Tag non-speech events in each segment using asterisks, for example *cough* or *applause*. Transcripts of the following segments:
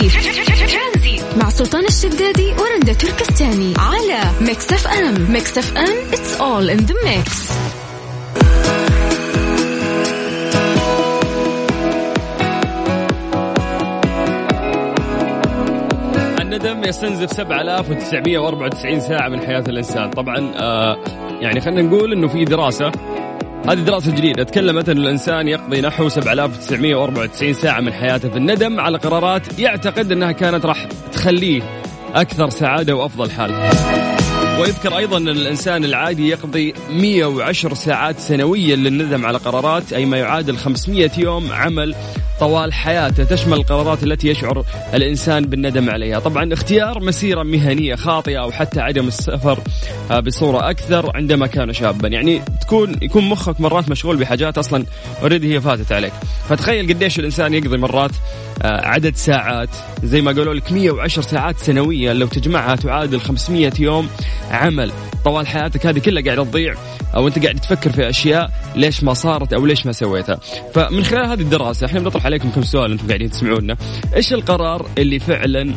ترانزيت مع سلطان الشدادي ورندا تركستاني على Mix FM. Mix FM it's all in the mix. الندم يستنزف 7994 ساعة من حياة الإنسان. طبعا آه يعني خلينا نقول أنه في دراسة هذه دراسة جديدة. تكلمت أن الإنسان يقضي نحو 7994 ساعة من حياته في الندم على قرارات يعتقد أنها كانت راح تخليه أكثر سعادة وأفضل حال. ويذكر أيضا أن الإنسان العادي يقضي 110 ساعات سنويا للندم على قرارات أي ما يعادل 500 يوم عمل طوال حياته تشمل القرارات التي يشعر الإنسان بالندم عليها. طبعا اختيار مسيرة مهنية خاطئة أو حتى عدم السفر آه، بصورة أكثر عندما كان شابا. يعني تكون يكون مخك مرات مشغول بحاجات أصلا اوريدي هي فاتت عليك. فتخيل قديش الإنسان يقضي مرات آه، عدد ساعات زي ما قالوا لك 110 ساعات سنويا. لو تجمعها تعادل 500 يوم عمل. طوال حياتك هذه كلها قاعدة تضيع أو أنت قاعد تفكر في أشياء ليش ما صارت أو ليش ما سويتها. فمن خلال هذه الدراسة إحنا بنطرح عليكم كم سؤال أنتم قاعدين تسمعونا. إيش القرار اللي فعلا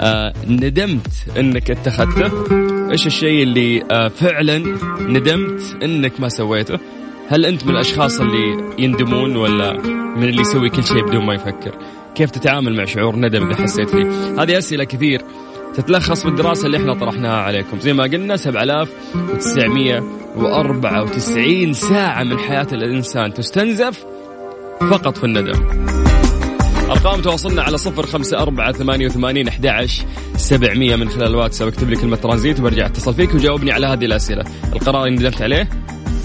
آه ندمت إنك اتخذته؟ إيش الشيء اللي آه فعلا ندمت إنك ما سويته؟ هل أنت من الأشخاص اللي يندمون ولا من اللي يسوي كل شيء بدون ما يفكر؟ كيف تتعامل مع شعور ندم إذا حسيت فيه؟ هذه أسئلة كثير تتلخص في الدراسة اللي إحنا طرحناها عليكم. زي ما قلنا 7994 ساعة من حياة الإنسان تستنزف فقط في الندم. أرقام تواصلنا على صفر خمسة أربعة ثمانية وثمانين أحد سبعمية من خلال الواتساب اكتب لي كلمة ترانزيت وبرجع اتصل فيك وجاوبني على هذه الأسئلة. القرار اللي ندمت عليه؟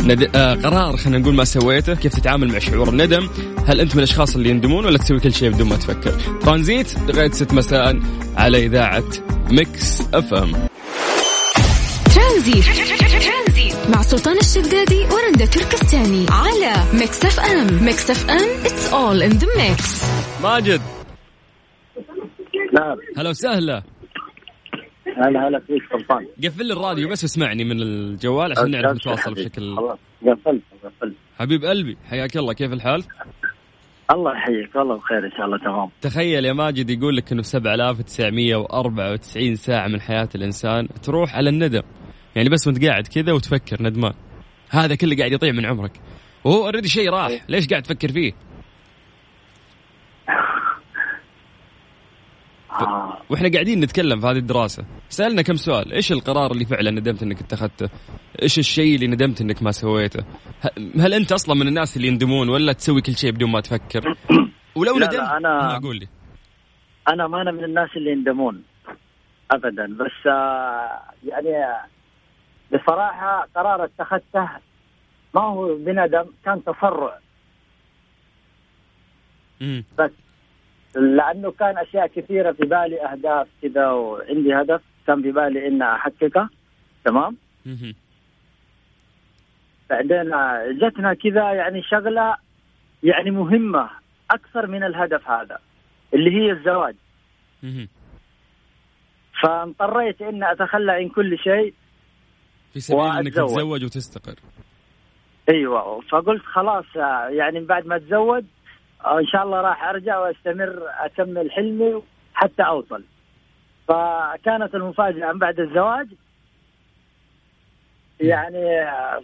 ند... آه قرار خلينا نقول ما سويته كيف تتعامل مع شعور الندم؟ هل أنت من الأشخاص اللي يندمون ولا تسوي كل شيء بدون ما تفكر؟ ترانزيت لغاية 6 مساء على إذاعة Mix FM. ترانزيت مع سلطان الشدادي ورندا تركستاني على Mix FM. Mix FM it's all in the mix. ماجد. نعم. هلا وسهلا. هلا هلا فيك سلطان؟ قفل لي الراديو بس واسمعني من الجوال عشان نعرف نتواصل بشكل خلاص قفلت قفلت. حبيب قلبي حياك الله كيف الحال؟ الله يحييك والله بخير إن شاء الله تمام. تخيل يا ماجد يقول لك إنه 7994 ساعة من حياة الإنسان تروح على الندم. يعني بس وأنت قاعد كذا وتفكر ندمان. هذا كله قاعد يضيع من عمرك. وهو اوريدي شيء راح. ليش قاعد تفكر فيه؟ آه. وإحنا قاعدين نتكلم في هذه الدراسة. سألنا كم سؤال. إيش القرار اللي فعلا ندمت إنك اتخذته؟ إيش الشيء اللي ندمت إنك ما سويته؟ هل أنت أصلا من الناس اللي يندمون ولا تسوي كل شيء بدون ما تفكر؟ *coughs* ولو ندمت لا، أنا- آه، قول لي. أنا ما أنا من الناس اللي يندمون ابدا. بس آه، يعني بصراحة قرار اتخذته ما هو بندم كان تفرع. مم. بس لأنه كان أشياء كثيرة في بالي أهداف كذا وعندي هدف كان في بالي اني أحققه تمام. بعدين جتنا كذا يعني شغلة يعني مهمة أكثر من الهدف هذا اللي هي الزواج. فاضطريت اني أتخلى عن كل شيء في سبيل إنك. تتزوج وتستقر أيوه فقلت خلاص يعني بعد ما أتزوج إن شاء الله راح أرجع وأستمر أكمل حلمي حتى أوصل. فكانت المفاجأة. من بعد الزواج يعني آه،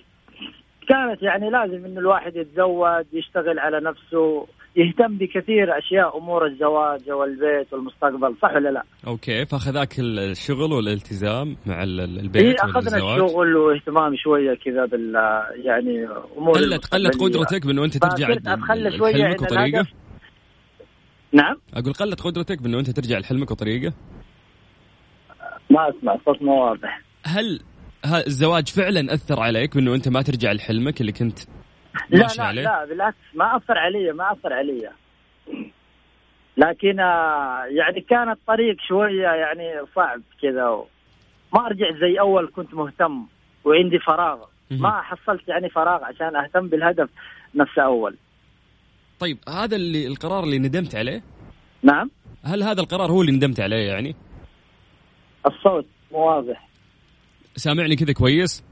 كانت يعني لازم انه الواحد يتزوج يشتغل على نفسه يهتم بكثير أشياء أمور الزواج والبيت والمستقبل صح ولا لا؟ أوكي فأخذاك الشغل والالتزام مع البيت اخذنا والزواج الشغل واهتمام شوية كذا بال يعني أمور قلت قلت. قدرتك بأنه أنت ترجع ل- شوية لحلمك وطريقة. نعم أقول قلت قدرتك بأنه أنت ترجع لحلمك وطريقة ما أسمع صوت مو واضح هل الزواج فعلا أثر عليك بأنه أنت ما ترجع لحلمك اللي كنت لا لا عليه؟ لا بالعكس ما أثر علي ما أثر علي. لكن آه، يعني كان الطريق شوية يعني صعب كذا ما أرجع زي أول كنت مهتم وعندي فراغ. ما حصلت يعني فراغ عشان أهتم بالهدف نفسه أول. طيب هذا اللي القرار اللي ندمت عليه؟ نعم. هل هذا القرار هو اللي ندمت عليه يعني؟ الصوت مو واضح. سامعني كذا كويس؟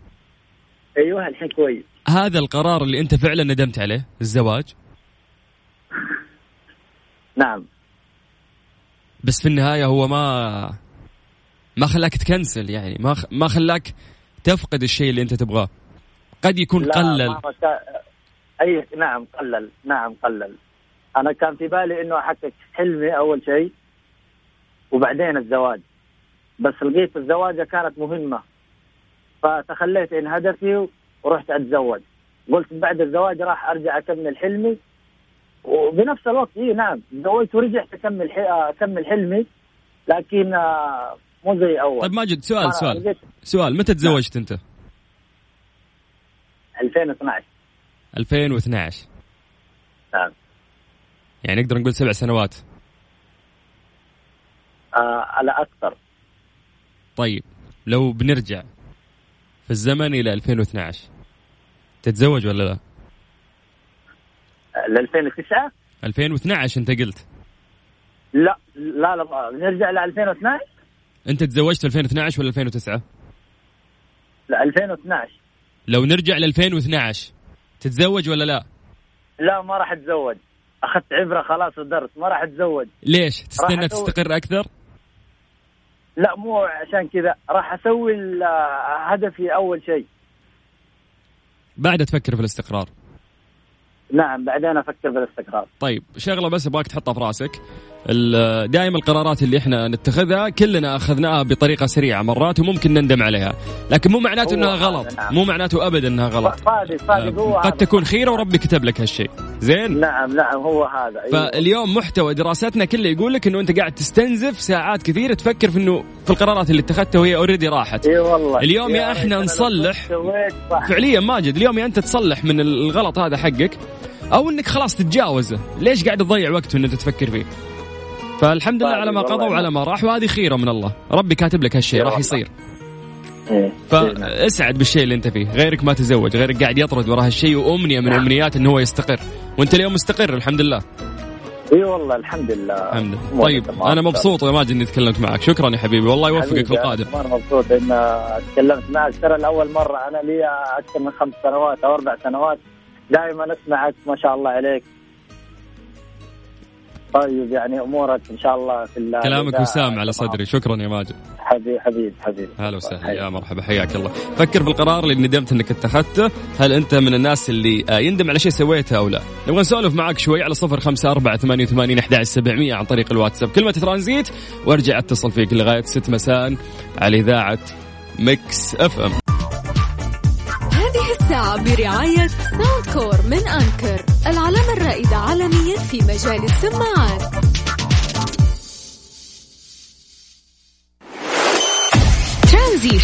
أيوه الحين كويس. هذا القرار اللي أنت فعلا ندمت عليه الزواج؟ نعم. بس في النهاية هو ما ما خلاك تكنسل يعني ما خ... ما خلاك تفقد الشيء اللي أنت تبغاه. قد يكون لا قلل. ما كا- أي نعم قلل نعم قلل. أنا كان في بالي إنه أحقق حلمي أول شيء وبعدين الزواج. بس لقيت الزواجة كانت مهمة. فتخليت عن هدفي ورحت أتزوج. قلت بعد الزواج راح أرجع أكمل حلمي. وبنفس الوقت اي نعم تزوجت ورجعت أكمل أكمل حلمي لكن آه، مو زي أول. طيب ماجد سؤال أنا سؤال. لقيت سؤال متى تزوجت أنت؟ 2012 2012 نعم. يعني نقدر نقول سبع سنوات. آه على أكثر. طيب لو بنرجع في الزمن إلى 2012 تتزوج ولا لا؟ ل 2009 2012 أنت قلت. لا لا لا نرجع ل 2012 أنت تزوجت في 2012 ولا 2009 لا 2012 لو نرجع ل 2012 تتزوج ولا لا؟ لا ما راح أتزوج. أخذت عبرة خلاص ودرس ما راح أتزوج. ليش؟ تستنى تستقر أكثر؟ لا مو عشان كذا. راح أسوي هدفي أول شيء. بعد تفكر في الاستقرار. نعم بعدين أفكر بالاستقرار طيب شغلة بس أبغاك تحطها في رأسك. دائما القرارات اللي إحنا نتخذها كلنا أخذناها بطريقة سريعة مرات وممكن نندم عليها. لكن مو معناته إنها غلط. نعم. مو معناته ابدا إنها غلط. صادق صادق هو قد. تكون خيرة وربي كتب لك هالشيء. زين؟ نعم نعم هو هذا. أيوه. فاليوم محتوى دراستنا كله يقول لك إنه أنت قاعد تستنزف ساعات كثيرة تفكر في إنه في القرارات اللي اتخذتها وهي already راحت. إي والله. اليوم يا أنا لو نصلح. فعليا ماجد اليوم يا أنت تصلح من الغلط هذا حقك أو إنك خلاص تتجاوزه. ليش قاعد تضيع وقت انك تفكر فيه؟ فالحمد لله على ما قضى وعلى نعم. ما راح وهذه خيرة من الله. ربي كاتب لك هالشيء راح. يصير. إيه. فاسعد بالشيء اللي انت فيه. غيرك ما تزوج غيرك قاعد يطرد وراه هالشيء وأمنية من امنيات إنه هو يستقر. وأنت اليوم مستقر الحمد لله. إي والله الحمد لله. الحمد لله. طيب. أنا مبسوط يا ماجد إني تكلمت معك. شكرا يا حبيبي والله يوفقك في القادم كمان مبسوط إن تكلمت معك. ترى لأول مرة أنا لي أكثر من خمس سنوات أو أربع سنوات دائما أسمعك ما شاء الله عليك. طيب يعني أمورك إن شاء الله في الله. كلامك وسام على. صدري. شكرا يا ماجد. حبيبي حبيبي حبيبي. هلا وسهلا. يا مرحبا. حياك الله. فكر في القرار اللي ندمت إنك اتخذته. هل أنت من الناس اللي آه، يندم على شيء سويته أو لا؟ نبغى نسولف معك شوي على صفر خمسة أربعة ثمانية وثمانين أحد سبعمية عن طريق الواتساب. كلمة ترانزيت. وارجع اتصل فيك لغاية ست مساء على إذاعة Mix FM. الساعة برعاية Soundcore من Anker العلامة الرائدة عالميا في مجال السماعات. ترانزيت.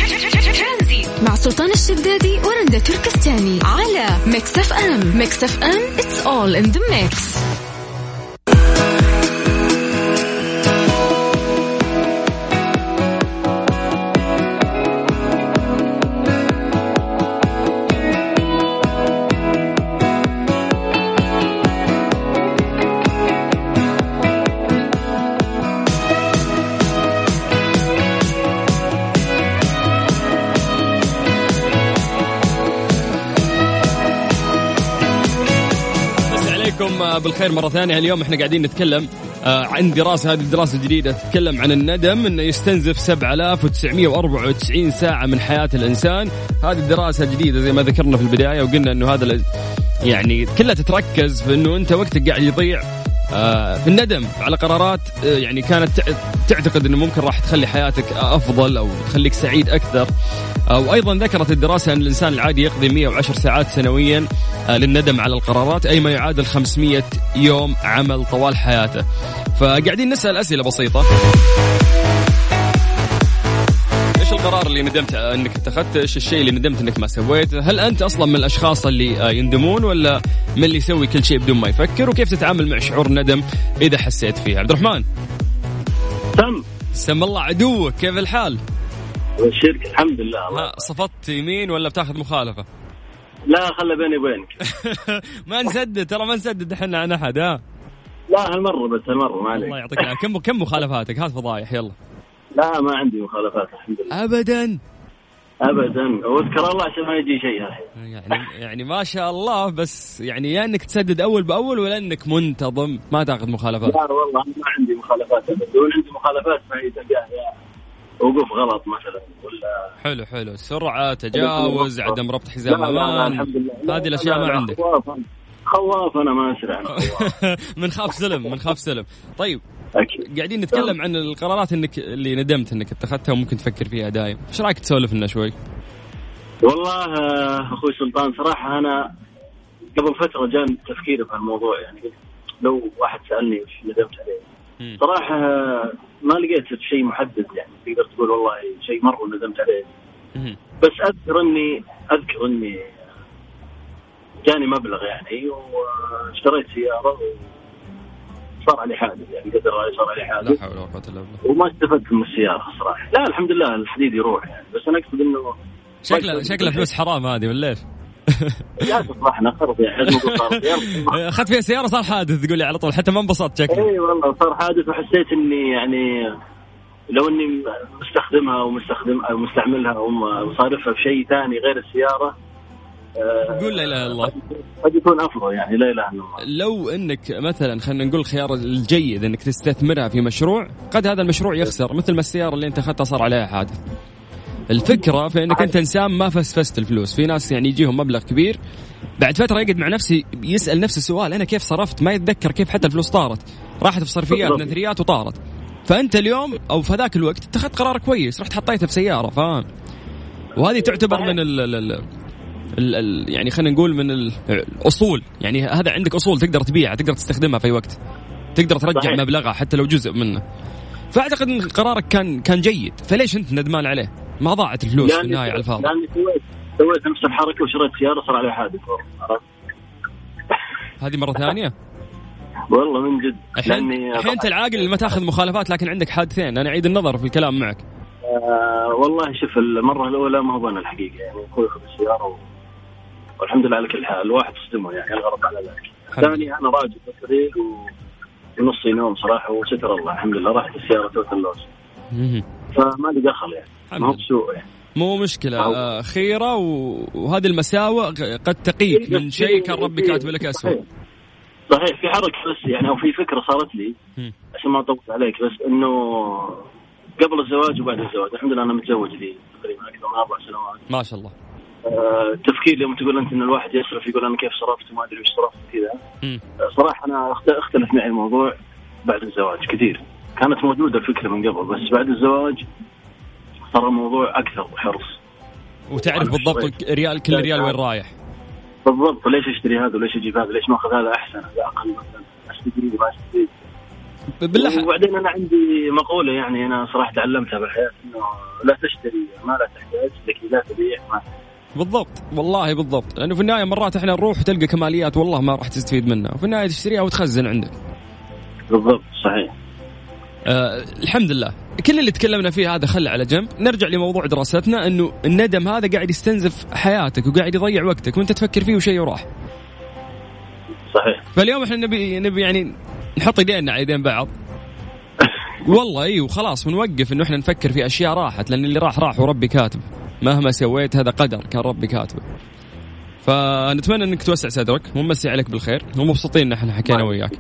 مع سلطان الشدادي ورندا تركستاني على Mix FM. Mix FM it's all in the mix. عليكم آه، بالخير مرة ثانية. اليوم إحنا قاعدين نتكلم آه، عن دراسة هذه الدراسة الجديدة تتكلم عن الندم إنه يستنزف 7994 ساعة من حياة الإنسان. هذه الدراسة جديدة زي ما ذكرنا في البداية وقلنا إنه هذا يعني كلها تتركز في إنه أنت وقتك قاعد يضيع. آه، في الندم على قرارات آه، يعني كانت تع- تعتقد إنه ممكن راح تخلي حياتك أفضل أو تخليك سعيد أكثر. آه، وأيضا ذكرت الدراسة أن الإنسان العادي يقضي 110 ساعات سنويا للندم على القرارات أي ما يعادل 500 يوم عمل طوال حياته. فقاعدين نسأل أسئلة بسيطة. القرار اللي ندمت انك اتخذته؟ إيش الشيء اللي ندمت انك ما سويته؟ هل أنت أصلا من الأشخاص اللي آه، يندمون ولا من اللي يسوي كل شيء بدون ما يفكر؟ وكيف تتعامل مع شعور الندم إذا حسيت فيه؟ عبد الرحمن تم سم الله عدوك كيف الحال؟ الشركة الحمد لله الله. صفطت يمين ولا بتاخذ مخالفة؟ لا خلى بيني وبينك *laughs* ما نسدد ترى ما نسدد إحنا عن أحد ها لا هالمرة بس هالمرة ما الله عليك يعطيك العافية كم كم مخالفاتك هات فضايح يلا لا ما عندي مخالفات الحمد لله. ابدا. ابدا. وأذكر الله عشان ما يجي شيء يعني يعني ما شاء الله بس يعني يا إنك تسدد أول بأول ولا إنك منتظم؟ ما تأخذ مخالفات. لا والله أنا ما عندي مخالفات ابدا. لو عندي مخالفات فهي تلقاه يا وقوف غلط مثلا ولا حلو حلو. سرعة تجاوز عدم ربط حزام أمان هذه الأشياء لا، ما عندك. خواف أنا ما أسرع. *laughs* من خاف سلم من خاف سلم. طيب أكيد. قاعدين نتكلم عن القرارات انك اللي ندمت إنك اتخذتها وممكن تفكر فيها دايم. إيش رأيك تسولف لنا شوي؟ والله آه، أخوي سلطان صراحة أنا قبل فترة جان تفكيري في الموضوع يعني لو واحد سألني وش ندمت عليه. صراحة آه، ما لقيت شيء محدد يعني تقدر تقول والله شيء مرة ندمت عليه. بس أذكر اني أذكر إني جاني مبلغ يعني واشتريت سيارة وصار علي حادث يعني قدر الله صار علي لا حادث حول ولا قوة إلا بالله. وما استفدت من السيارة صراحة. لا الحمد لله الحديد يروح يعني. بس أنا أقصد إنه شكله شكله فلوس حرام هذه ولا إيش؟ *laughs* لا خرب يعني صار. أخذت فيها سيارة صار حادث تقول لي على طول حتى ما انبسطت شكله إي والله صار حادث وحسيت إني يعني لو إني مستخدمها ومستخدم أو مستعملها ومصارفها في شيء ثاني غير السيارة قول لا إله إلا الله. قد يكون أفضل يعني لا إله إلا الله. لو إنك مثلا خلينا نقول الخيار الجيد إنك تستثمرها في مشروع قد هذا المشروع يخسر مثل ما السيارة اللي أنت أخذتها صار عليها حادث. الفكرة في إنك أنت إنسان ما فسفست الفلوس. في ناس يعني يجيهم مبلغ كبير بعد فترة يقعد مع نفسه يسأل نفس السؤال أنا كيف صرفت؟ ما يتذكر كيف حتى الفلوس طارت. راحت في صرفيات. نثريات وطارت. فأنت اليوم أو في ذاك الوقت اتخذت قرار كويس رحت حطيتها في سيارة فاهم؟ وهذه تعتبر من ال ال ال ال ال يعني خلينا نقول من ال- الاصول يعني هذا عندك أصول تقدر تبيعها تقدر تستخدمها في وقت. تقدر ترجع صحيح. مبلغها حتى لو جزء منه. فأعتقد إن قرارك كان كان جيد. فليش أنت ندمان عليه؟ ما ضاعت الفلوس في النهاية على الفاضي. لأني سويت سويت نفس الحركة وشريت سيارة صار عليها حادث؟ هذه مرة ثانية؟ والله من جد. الحين الحين أنت العاقل اللي ما تأخذ مخالفات لكن عندك حادثين أنا أعيد النظر في الكلام معك. آه والله شوف المرة الأولى ما هو أنا الحقيقة. يعني أخوي اخذ السياره. والحمد لله على كل حال. الواحد صدمه يعني الغلط على ذلك. ثاني أنا راجع في الطريق. ونصي نوم صراحة وستر الله. الحمد لله. راحت السيارة total loss. فما لي دخل يعني. ما هو. بسوء يعني. مو مشكلة. أو- آه، خيرة وهذه المساوئ قد تقيك من شيء كان ربي كاتب لك أسوأ صحيح. في حركة بس يعني أو في فكرة صارت لي. عشان ما اطول عليك بس إنه قبل الزواج وبعد الزواج. الحمد لله أنا متزوج لي تقريبا أكثر من أربع سنوات. ما شاء الله. آه، التفكير يوم تقول أنت إن الواحد يصرف يقول أنا كيف صرفت وما أدري وش صرفت كذا. آه، صراحة أنا أخت- أختلف معي الموضوع بعد الزواج كثير. كانت موجودة الفكرة من قبل بس بعد الزواج صار الموضوع أكثر حرص. وتعرف بالضبط ريال كل ريال وين رايح. بالضبط. ليش أشتري هذا وليش أجيب هذا؟ ليش ما أخذ هذا أحسن؟ هذا أقل مثلا. استفيد ما استفيد بالله وبعدين أنا عندي مقولة يعني أنا صراحة تعلمتها بالحياة إنه لا تشتري ما لا تحتاج لكن لا تبيع ما بالضبط. والله بالضبط. لأنه في النهاية مرات إحنا نروح وتلقى كماليات والله ما راح تستفيد منها. وفي النهاية تشتريها وتخزن عندك. بالضبط صحيح. آه الحمد لله. كل اللي تكلمنا فيه هذا خله على جنب. نرجع لموضوع دراستنا إنه الندم هذا قاعد يستنزف حياتك وقاعد يضيع وقتك وأنت تفكر فيه وشيء وراح. صحيح. فاليوم إحنا نبي نبي يعني نحط إيدينا على إيدين بعض. *laughs* والله اي وخلاص ونوقف إنه إحنا نفكر في أشياء راحت لأن اللي راح راح وربي كاتب. مهما سويت هذا قدر كان ربي كاتبه. فنتمنى إنك توسع صدرك ونمسي عليك بالخير ومبسوطين إن إحنا حكينا وياك.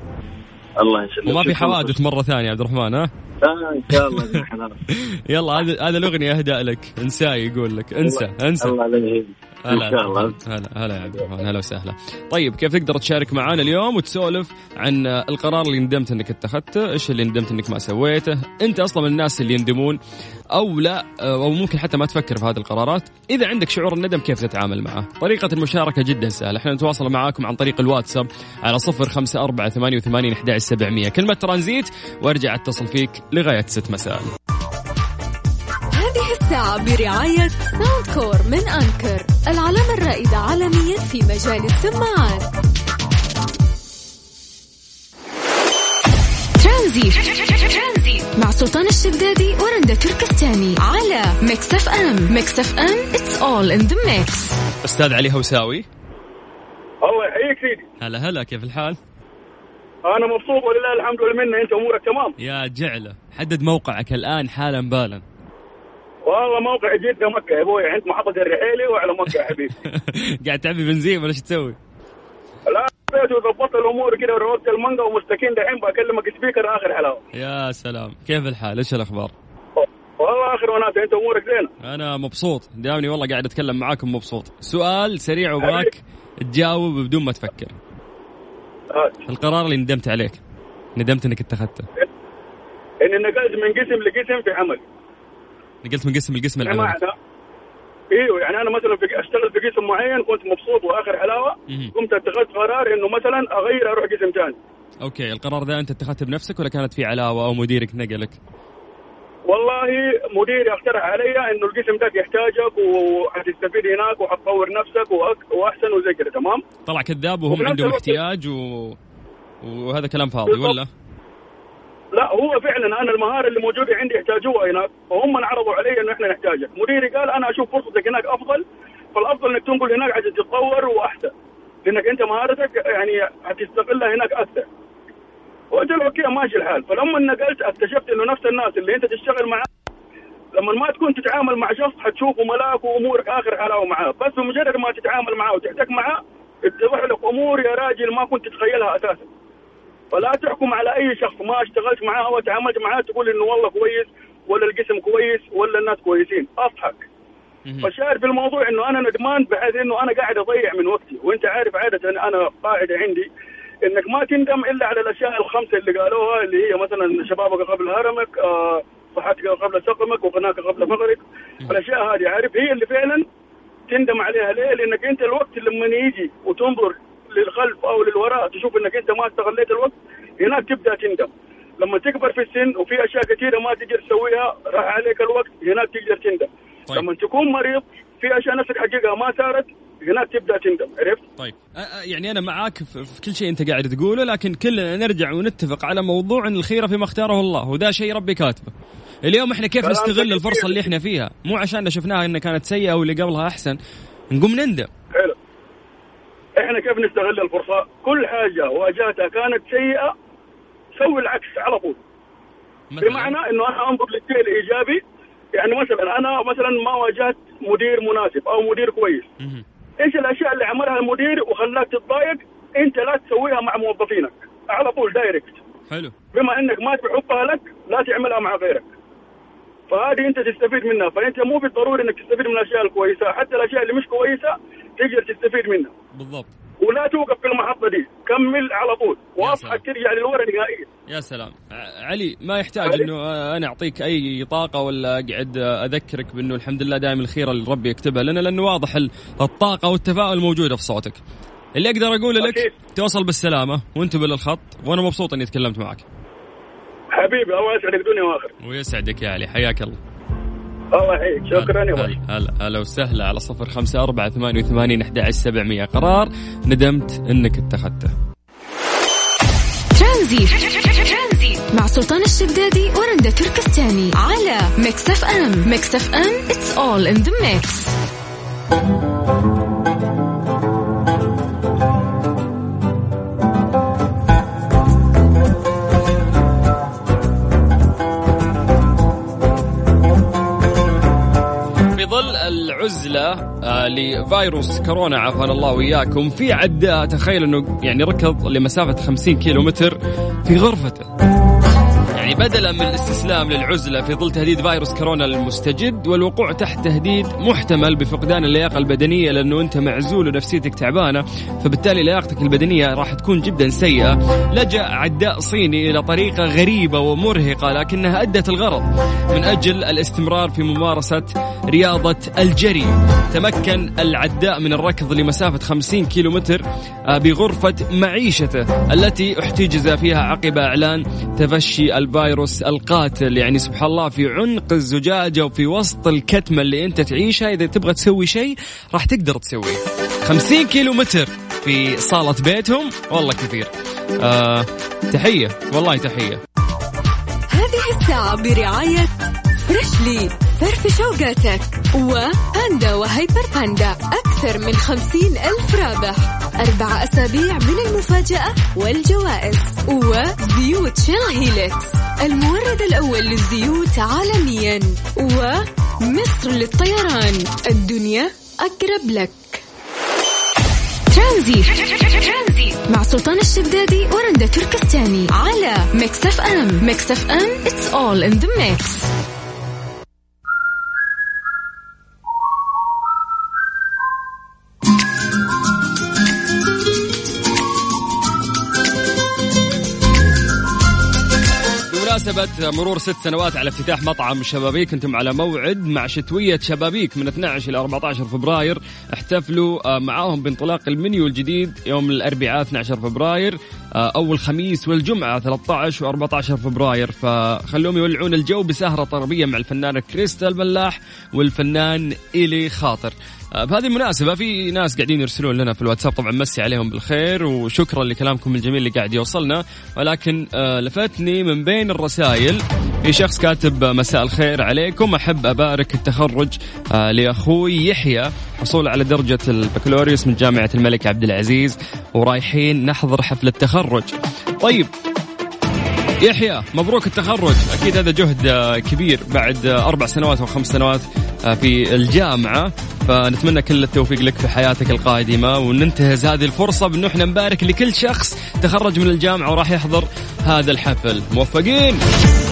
الله يسلمك. وما في. حوادث مرة ثانية يا عبد الرحمن ها؟ آه إن شاء الله. *laughs* يلا هذا هذا الأغنية اهداء لك انساي يقول لك انسى انسى. الله إن هلا شاء الله. هلا هلا يا عبد الرحمن. هلا وسهلا. طيب كيف تقدر تشارك معنا اليوم وتسولف عن القرار اللي ندمت إنك اتخذته؟ إيش اللي ندمت إنك ما سويته؟ أنت أصلا من الناس اللي يندمون أو لا أو ممكن حتى ما تفكر في هذه القرارات. إذا عندك شعور الندم كيف تتعامل معه؟ طريقة المشاركة جدا سهلة. إحنا نتواصل معاكم عن طريق الواتساب على صفر خمسة أربعة ثمانية وثمانين أحد سبعمية. كلمة ترانزيت وأرجع أتصل فيك لغاية ست مساء. هذه الساعة برعاية Soundcore من Anker العلامة الرائدة عالميا في مجال السماعات. ترانزيت. مع سلطان الشدادي ورندا تركستاني على Mix FM. Mix FM it's all in the mix. أستاذ علي هوساوي. الله يحييك سيدي. هلا هلا كيف الحال؟ أنا مبسوط ولله الحمد والمنه أنت أمورك تمام. يا جعلة حدد موقعك الآن حالا بالا. والله موقع جدة مكة يا أبوي. عند محطة الرحيلي وعلى مكة يا *laughs* حبيبي. قاعد تعبي بنزين ولا إيش تسوي؟ لا بيت وظبطت الأمور كده وروقت المانجا ومستكين دحين بكلمك سبيكر آخر حلاوة. يا سلام. كيف الحال؟ إيش الأخبار؟ والله آخر وناسة أنت أمورك زينة؟ أنا مبسوط. دامني والله قاعد أتكلم معاكم مبسوط. سؤال سريع وأباك تجاوب بدون ما تفكر. هات. القرار اللي ندمت عليك ندمت إنك اتخذته. إني نقلت من قسم لقسم في عمل. نقلت من قسم لقسم العمل إيوه يعني أنا مثلا في اشتغل في قسم معين كنت مبسوط وآخر حلاوة. قمت اتخذت قرار إنه مثلا أغير أروح قسم ثاني okay القرار ذا أنت اتخذته بنفسك ولا كانت في علاوة أو مديرك نقلك؟ والله مديري اقترح علي إنه القسم ذاك يحتاجك وحتستفيد هناك وحتطور نفسك وأك- وأحسن وزي كذا تمام طلع كذاب وهم عندهم احتياج و... وهذا كلام فاضي بالضبط. ولا؟ لا هو فعلا أنا المهارة اللي موجودة عندي يحتاجوها هناك وهم انعرضوا علي إنه إحنا نحتاجك مديري قال أنا أشوف فرصتك هناك أفضل فالأفضل إنك تنقل هناك عشان تتطور وأحسن لأنك أنت مهارتك يعني حتستغلها هناك أكثر. وقلت له أوكي ماشي الحال. فلما نقلت اكتشفت إنه نفس الناس اللي أنت تشتغل معاه لما ما تكون تتعامل مع شخص حتشوفه ملاك وأمورك آخر حلاوة معاه. بس بمجرد ما تتعامل معاه وتحتك معاه اتضح لك أمور يا راجل ما كنت تتخيلها أساسا. فلا تحكم على أي شخص. ما اشتغلت معاه أو تعاملت معاه تقول إنه والله كويس ولا القسم كويس ولا الناس كويسين. أضحك. فالشاهد في الموضوع إنه أنا ندمان بحيث إنه أنا قاعد أضيع من وقتي. وأنت عارف عادة أنا قاعدة عندي إنك ما تندم إلا على الأشياء الخمسة اللي قالوها اللي هي مثلا شبابك قبل هرمك آه، صحتك قبل سقمك وغناك قبل فقرك. الأشياء هذه عارف هي اللي فعلا تندم عليها. ليه؟ لأنك أنت الوقت لما يجي وتنظر للخلف أو للوراء تشوف إنك أنت ما استغليت الوقت هناك تبدأ تندم. لما تكبر في السن وفي أشياء كثيرة ما تقدر تسويها راح عليك الوقت هناك تقدر تندم. طيب. لما تكون مريض في أشياء نفسك حقيقها ما صارت هناك تبدأ تندم. عرفت؟ طيب. يعني أنا معاك في كل شيء أنت قاعد تقوله لكن كلنا نرجع ونتفق على موضوع إن الخيرة فيما اختاره الله وده شيء ربي كاتبه. اليوم إحنا كيف نستغل. الفرصة اللي إحنا فيها؟ مو عشان شفناها إنها كانت سيئة واللي قبلها أحسن نقوم نندم. حلو. إحنا كيف نستغل الفرصة؟ كل حاجة واجهتها كانت سيئة سوي العكس على طول. مثلاً. بمعنى إنه أنا أنظر للشيء الايجابي يعني مثلا أنا مثلا ما واجهت مدير مناسب أو مدير كويس. إيش الأشياء اللي عملها المدير وخلاك تتضايق؟ أنت لا تسويها مع موظفينك. على طول دايركت حلو. بما إنك ما تحبها لك لا تعملها مع غيرك. فهذه انت تستفيد منها فانت مو بالضروري انك تستفيد من الأشياء الكويسة حتى الأشياء اللي مش كويسة تقدر تستفيد منها. بالضبط. ولا توقف في المحطة دي كمل على طول. واضحك ترجع للورا نهائيا يا سلام. ع- علي ما يحتاج علي. إنه أنا أعطيك أي طاقة ولا أقعد أذكرك بأنه الحمد لله دائما الخيره اللي ربي يكتبها لنا لأنه واضح ال- الطاقة والتفاؤل موجوده في صوتك. اللي أقدر أقوله لك. توصل بالسلامة وانتبه للخط وأنا مبسوط إني تكلمت معك. حبيبي الله يسعدك دنيا واخر. ويسعدك يا علي حياك الله. الله يحييك شكرا يا هلا ولد هلا هلا وسهلا على صفر خمسة أربعة ثمانية وثمانين أحد سبعمية. قرار ندمت أنك اتخذته. ترانزيت. مع سلطان الشدادي ورندا تركستاني على Mix FM. Mix FM it's all in the mix. العزلة آه، لفيروس كورونا عافانا الله وإياكم. في عداء تخيل أنه يعني ركض لمسافة 50 كيلو متر في غرفته. يعني بدلا من الاستسلام للعزلة في ظل تهديد فيروس كورونا المستجد والوقوع تحت تهديد محتمل بفقدان اللياقة البدنية لأنه أنت معزول ونفسيتك تعبانة فبالتالي لياقتك البدنية راح تكون جدا سيئة. لجأ عداء صيني إلى طريقة غريبة ومرهقة لكنها أدت الغرض. من أجل الاستمرار في ممارسة رياضة الجري. تمكن العداء من الركض لمسافة 50 كيلو متر آه، بغرفة معيشته التي احتجز فيها عقب إعلان تفشي الفيروس القاتل. يعني سبحان الله في عنق الزجاجة وفي وسط الكتمة اللي أنت تعيشها إذا تبغى تسوي شيء راح تقدر تسويه. 50 كيلو متر في صالة بيتهم. والله كثير. آه تحية. والله تحية. هذه الساعة برعاية Freshly. فرفش أوقاتك و Panda و Hyper Panda. أكثر من خمسين ألف رابح. أربع أسابيع من المفاجآت والجوائز. وزيوت Shell Helix المورد الأول للزيوت عالميا ومصر للطيران. الدنيا أقرب لك. ترانزيت. مع سلطان الشدادي ورندا تركستاني على Mix FM. Mix FM it's all in the mix. بمناسبة مرور ست سنوات على افتتاح مطعم شبابيك. أنتم على موعد مع شتوية شبابيك من 12 إلى 14 فبراير. احتفلوا آه، معاهم بانطلاق المنيو الجديد يوم الأربعاء 12 فبراير. أو الخميس والجمعة 13 و 14 فبراير. فخلوهم يولعون الجو بسهرة طربية مع الفنانة كريستال ملاح والفنان إيلي خاطر. آه، بهذه المناسبة في ناس قاعدين يرسلون لنا في الواتساب طبعا مسي عليهم بالخير وشكرا لكلامكم الجميل اللي قاعد يوصلنا. ولكن آه، لفتني من بين الرسائل في شخص كاتب مساء الخير عليكم. أحب أبارك التخرج آه، لأخوي يحيى حصول على درجة البكالوريوس من جامعة الملك عبد العزيز ورايحين نحضر حفل التخرج. طيب يحيى مبروك التخرج. أكيد هذا جهد كبير بعد أربع سنوات أو خمس سنوات في الجامعة. فنتمنى كل التوفيق لك في حياتك القادمة وننتهز هذه الفرصة بانه إحنا نبارك لكل شخص تخرج من الجامعة وراح يحضر هذا الحفل. موفقين!